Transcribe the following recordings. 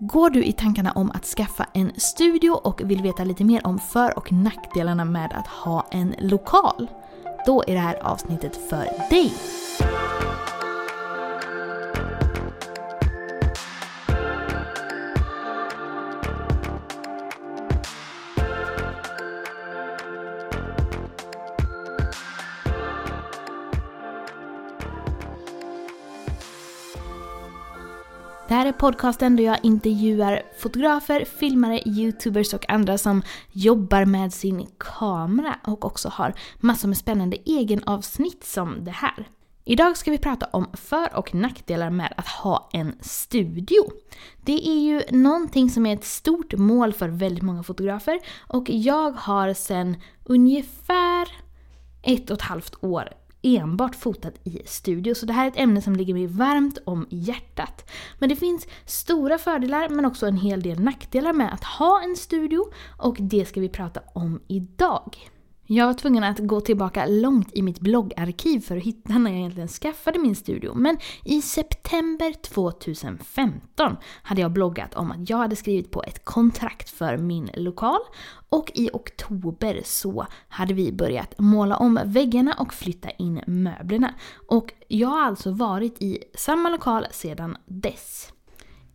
Går du i tankarna om att skaffa en studio och vill veta lite mer om för och nackdelarna med att ha en lokal? Då är det här avsnittet för dig! Det här är podcasten där jag intervjuar fotografer, filmare, youtubers och andra som jobbar med sin kamera och också har massor med spännande egenavsnitt som det här. Idag ska vi prata om för och nackdelar med att ha en studio. Det är ju någonting som är ett stort mål för väldigt många fotografer och jag har sedan ungefär ett och ett halvt år enbart fotat i studio. Så det här är ett ämne som ligger mig varmt om hjärtat. Men det finns stora fördelar men också en hel del nackdelar med att ha en studio och det ska vi prata om idag. Jag var tvungen att gå tillbaka långt i mitt bloggarkiv för att hitta när jag egentligen skaffade min studio. Men i september 2015 hade jag bloggat om att jag hade skrivit på ett kontrakt för min lokal. Och i oktober så hade vi börjat måla om väggarna och flytta in möblerna. Och jag har alltså varit i samma lokal sedan dess.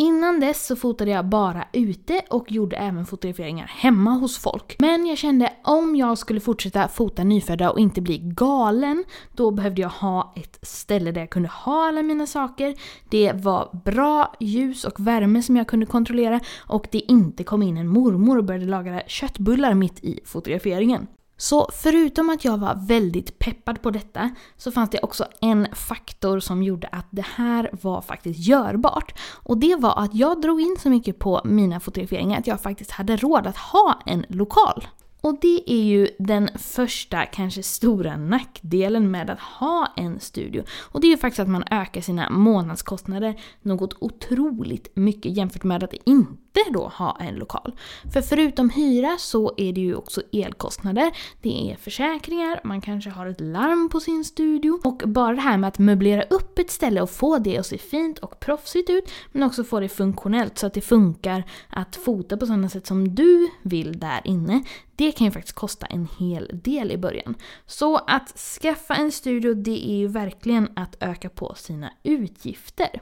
Innan dess så fotade jag bara ute och gjorde även fotograferingar hemma hos folk. Men jag kände om jag skulle fortsätta fota nyfödda och inte bli galen, då behövde jag ha ett ställe där jag kunde ha alla mina saker. Det var bra ljus och värme som jag kunde kontrollera och det inte kom in en mormor och började laga köttbullar mitt i fotograferingen. Så förutom att jag var väldigt peppad på detta så fanns det också en faktor som gjorde att det här var faktiskt görbart. Och det var att jag drog in så mycket på mina fotograferingar att jag faktiskt hade råd att ha en lokal. Och det är ju den första, kanske stora nackdelen med att ha en studio. Och det är ju faktiskt att man ökar sina månadskostnader något otroligt mycket jämfört med att inte då ha en lokal. För förutom hyra så är det ju också elkostnader, det är försäkringar, man kanske har ett larm på sin studio och bara det här med att möblera upp ett ställe och få det att se fint och proffsigt ut men också få det funktionellt så att det funkar att fota på sådana sätt som du vill där inne. Det kan ju faktiskt kosta en hel del i början. Så att skaffa en studio det är ju verkligen att öka på sina utgifter.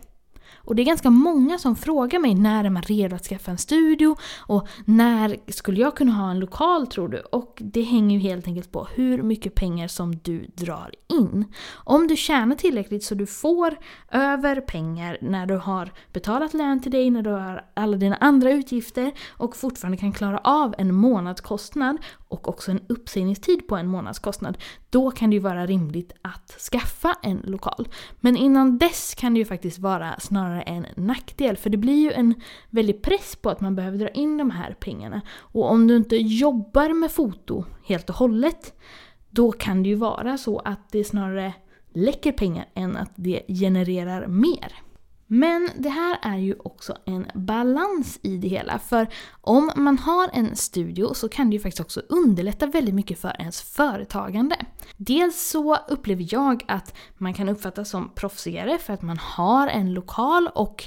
Och det är ganska många som frågar mig när är man redo att skaffa en studio och när skulle jag kunna ha en lokal tror du? Och det hänger ju helt enkelt på hur mycket pengar som du drar in. Om du tjänar tillräckligt så du får över pengar när du har betalat lön till dig, när du har alla dina andra utgifter och fortfarande kan klara av en månadskostnad och också en uppsägningstid på en månadskostnad, då kan det ju vara rimligt att skaffa en lokal. Men innan dess kan det ju faktiskt vara snarare en nackdel, för det blir ju en väldig press på att man behöver dra in de här pengarna. Och om du inte jobbar med foto helt och hållet, då kan det ju vara så att det snarare läcker pengar än att det genererar mer. Men det här är ju också en balans i det hela. För om man har en studio så kan det ju faktiskt också underlätta väldigt mycket för ens företagande. Dels så upplever jag att man kan uppfattas som proffsigare för att man har en lokal och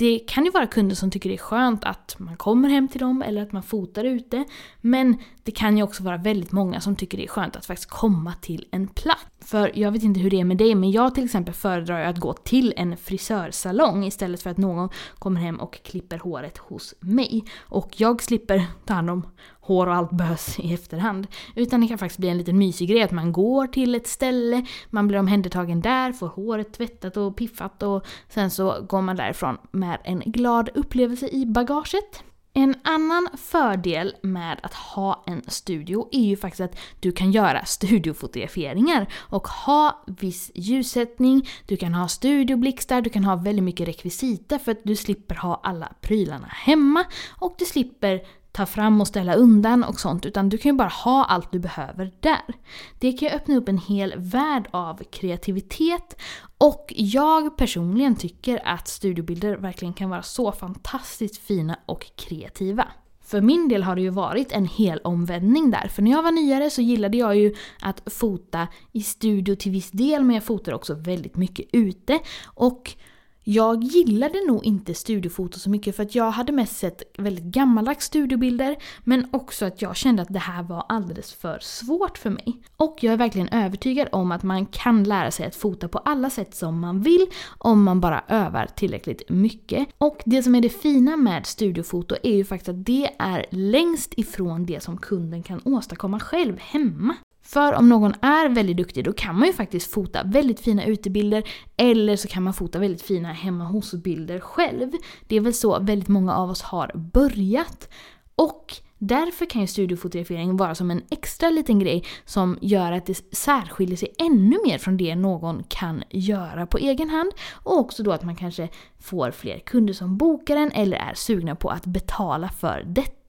det kan ju vara kunder som tycker det är skönt att man kommer hem till dem eller att man fotar ute. Men det kan ju också vara väldigt många som tycker det är skönt att faktiskt komma till en plats. För jag vet inte hur det är med dig, men jag till exempel föredrar att gå till en frisörsalong istället för att någon kommer hem och klipper håret hos mig. Och jag slipper ta hand om hår och allt bös i efterhand. Utan det kan faktiskt bli en liten mysig grej att man går till ett ställe, man blir omhändertagen där, får håret tvättat och piffat och sen så går man därifrån med en glad upplevelse i bagaget. En annan fördel med att ha en studio är ju faktiskt att du kan göra studiofotograferingar och ha viss ljussättning, du kan ha studioblixtar, du kan ha väldigt mycket rekvisita för att du slipper ha alla prylarna hemma och du slipper ta fram och ställa undan och sånt utan du kan ju bara ha allt du behöver där. Det kan ju öppna upp en hel värld av kreativitet och jag personligen tycker att studiobilder verkligen kan vara så fantastiskt fina och kreativa. För min del har det ju varit en hel omvändning där. För när jag var nyare så gillade jag ju att fota i studio till viss del men jag fotade också väldigt mycket ute. Och jag gillade nog inte studiofoto så mycket för att jag hade mest sett väldigt gammaldags studiobilder men också att jag kände att det här var alldeles för svårt för mig. Och jag är verkligen övertygad om att man kan lära sig att fota på alla sätt som man vill om man bara övar tillräckligt mycket. Och det som är det fina med studiofoto är ju faktiskt att det är längst ifrån det som kunden kan åstadkomma själv hemma. För om någon är väldigt duktig då kan man ju faktiskt fota väldigt fina utebilder eller så kan man fota väldigt fina hemma hos-bilder själv. Det är väl så väldigt många av oss har börjat. Och därför kan ju studiofotografering vara som en extra liten grej som gör att det särskiljer sig ännu mer från det någon kan göra på egen hand. Och också då att man kanske får fler kunder som bokar en eller är sugna på att betala för detta.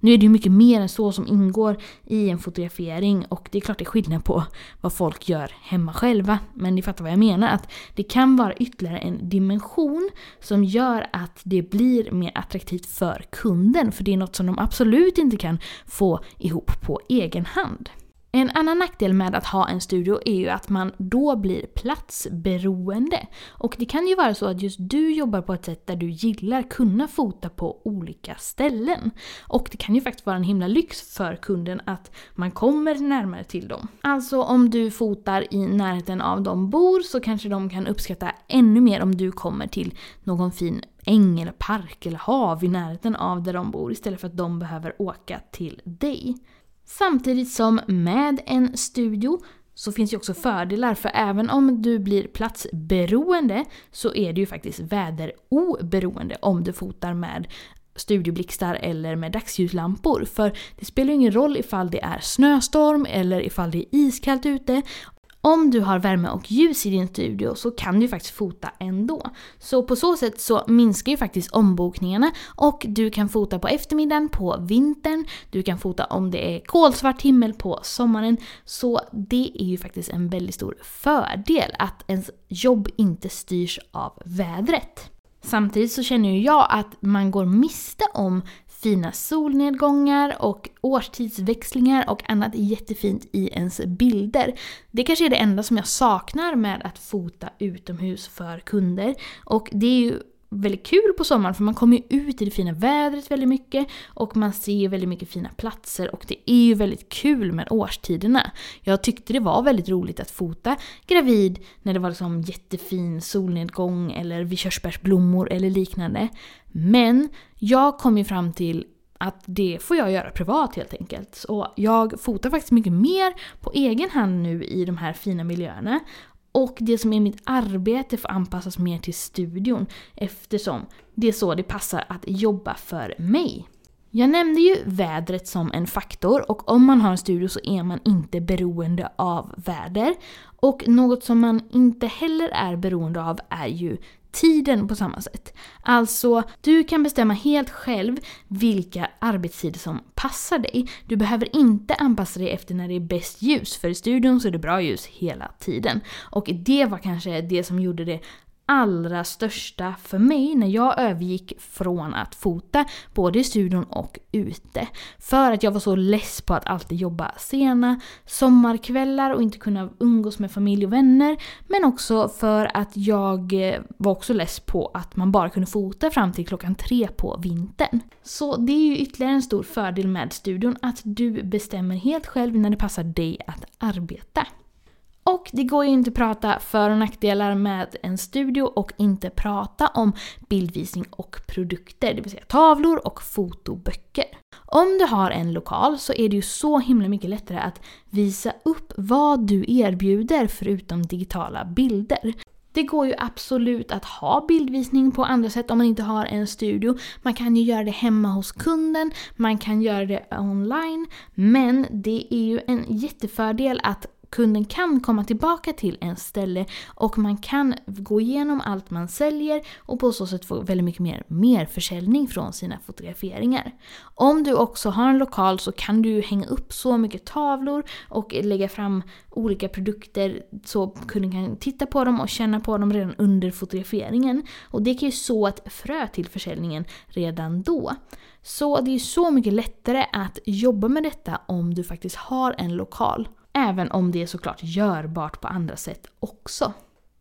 Nu är det ju mycket mer än så som ingår i en fotografering och det är klart det är skillnad på vad folk gör hemma själva. Men ni fattar vad jag menar, att det kan vara ytterligare en dimension som gör att det blir mer attraktivt för kunden. För det är något som de absolut inte kan få ihop på egen hand. En annan nackdel med att ha en studio är ju att man då blir platsberoende. Och det kan ju vara så att just du jobbar på ett sätt där du gillar kunna fota på olika ställen. Och det kan ju faktiskt vara en himla lyx för kunden att man kommer närmare till dem. Alltså om du fotar i närheten av de bor så kanske de kan uppskatta ännu mer om du kommer till någon fin äng eller park eller hav i närheten av där de bor istället för att de behöver åka till dig. Samtidigt som med en studio så finns ju också fördelar för även om du blir platsberoende så är du ju faktiskt väderoberoende om du fotar med studioblixtar eller med dagsljuslampor. För det spelar ju ingen roll ifall det är snöstorm eller ifall det är iskallt ute. Om du har värme och ljus i din studio så kan du faktiskt fota ändå. Så på så sätt så minskar ju faktiskt ombokningarna och du kan fota på eftermiddagen på vintern, du kan fota om det är kolsvart himmel på sommaren. Så det är ju faktiskt en väldigt stor fördel att ens jobb inte styrs av vädret. Samtidigt så känner ju jag att man går miste om fina solnedgångar och årstidsväxlingar och annat jättefint i ens bilder. Det kanske är det enda som jag saknar med att fota utomhus för kunder. Och det är ju väldigt kul på sommaren för man kommer ju ut i det fina vädret väldigt mycket och man ser väldigt mycket fina platser och det är ju väldigt kul med årstiderna. Jag tyckte det var väldigt roligt att fota gravid när det var liksom jättefin solnedgång eller vid körsbärsblommor eller liknande. Men jag kom ju fram till att det får jag göra privat helt enkelt. Så jag fotar faktiskt mycket mer på egen hand nu i de här fina miljöerna. Och det som är mitt arbete får anpassas mer till studion eftersom det är så det passar att jobba för mig. Jag nämnde ju vädret som en faktor och om man har en studio så är man inte beroende av väder. Och något som man inte heller är beroende av är ju tiden på samma sätt. Alltså, du kan bestämma helt själv vilka arbetstider som passar dig. Du behöver inte anpassa dig efter när det är bäst ljus, för i studion så är det bra ljus hela tiden. Och det var kanske det som gjorde det allra största för mig när jag övergick från att fota både i studion och ute. För att jag var så less på att alltid jobba sena sommarkvällar och inte kunna umgås med familj och vänner. Men också för att jag eh, var också less på att man bara kunde fota fram till klockan tre på vintern. Så det är ju ytterligare en stor fördel med studion att du bestämmer helt själv när det passar dig att arbeta. Och det går ju inte att prata för och nackdelar med en studio och inte prata om bildvisning och produkter, det vill säga tavlor och fotoböcker. Om du har en lokal så är det ju så himla mycket lättare att visa upp vad du erbjuder förutom digitala bilder. Det går ju absolut att ha bildvisning på andra sätt om man inte har en studio. Man kan ju göra det hemma hos kunden, man kan göra det online. Men det är ju en jättefördel att kunden kan komma tillbaka till en ställe och man kan gå igenom allt man säljer och på så sätt få väldigt mycket mer merförsäljning från sina fotograferingar. Om du också har en lokal så kan du hänga upp så mycket tavlor och lägga fram olika produkter så kunden kan titta på dem och känna på dem redan under fotograferingen. Och det kan ju så ett frö till försäljningen redan då. Så det är så mycket lättare att jobba med detta om du faktiskt har en lokal. Även om det är såklart görbart på andra sätt också.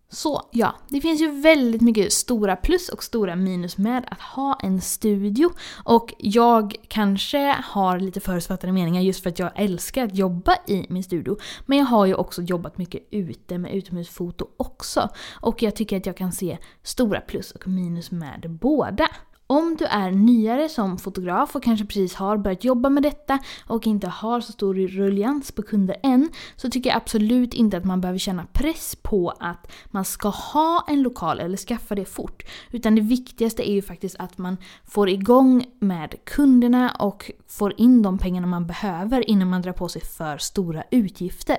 Så ja, det finns ju väldigt mycket stora plus och stora minus med att ha en studio. Och jag kanske har lite förutfattade meningar just för att jag älskar att jobba i min studio. Men jag har ju också jobbat mycket ute med utomhusfoto också. Och jag tycker att jag kan se stora plus och minus med båda. Om du är nyare som fotograf och kanske precis har börjat jobba med detta och inte har så stor ruljans på kunder än så tycker jag absolut inte att man behöver känna press på att man ska ha en lokal eller skaffa det fort. Utan det viktigaste är ju faktiskt att man får igång med kunderna och får in de pengarna man behöver innan man drar på sig för stora utgifter.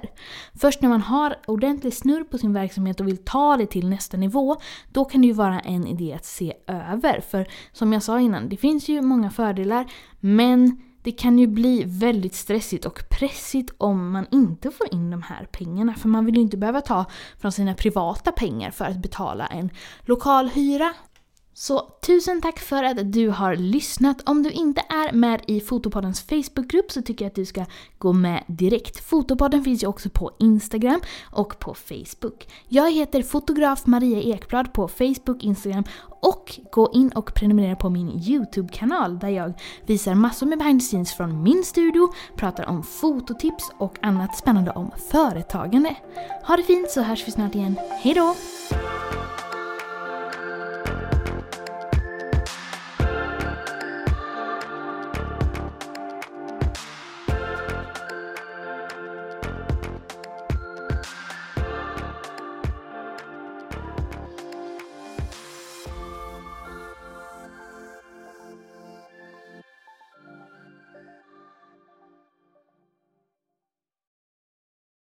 Först när man har ordentlig snurr på sin verksamhet och vill ta det till nästa nivå, då kan det ju vara en idé att se över. För som jag sa innan, det finns ju många fördelar men det kan ju bli väldigt stressigt och pressigt om man inte får in de här pengarna. För man vill ju inte behöva ta från sina privata pengar för att betala en lokalhyra så tusen tack för att du har lyssnat. Om du inte är med i Fotopoddens Facebookgrupp så tycker jag att du ska gå med direkt. Fotopodden finns ju också på Instagram och på Facebook. Jag heter fotograf Maria Ekblad på Facebook, Instagram och gå in och prenumerera på min YouTube-kanal där jag visar massor med behind the scenes från min studio, pratar om fototips och annat spännande om företagande. Ha det fint så hörs vi snart igen. Hejdå!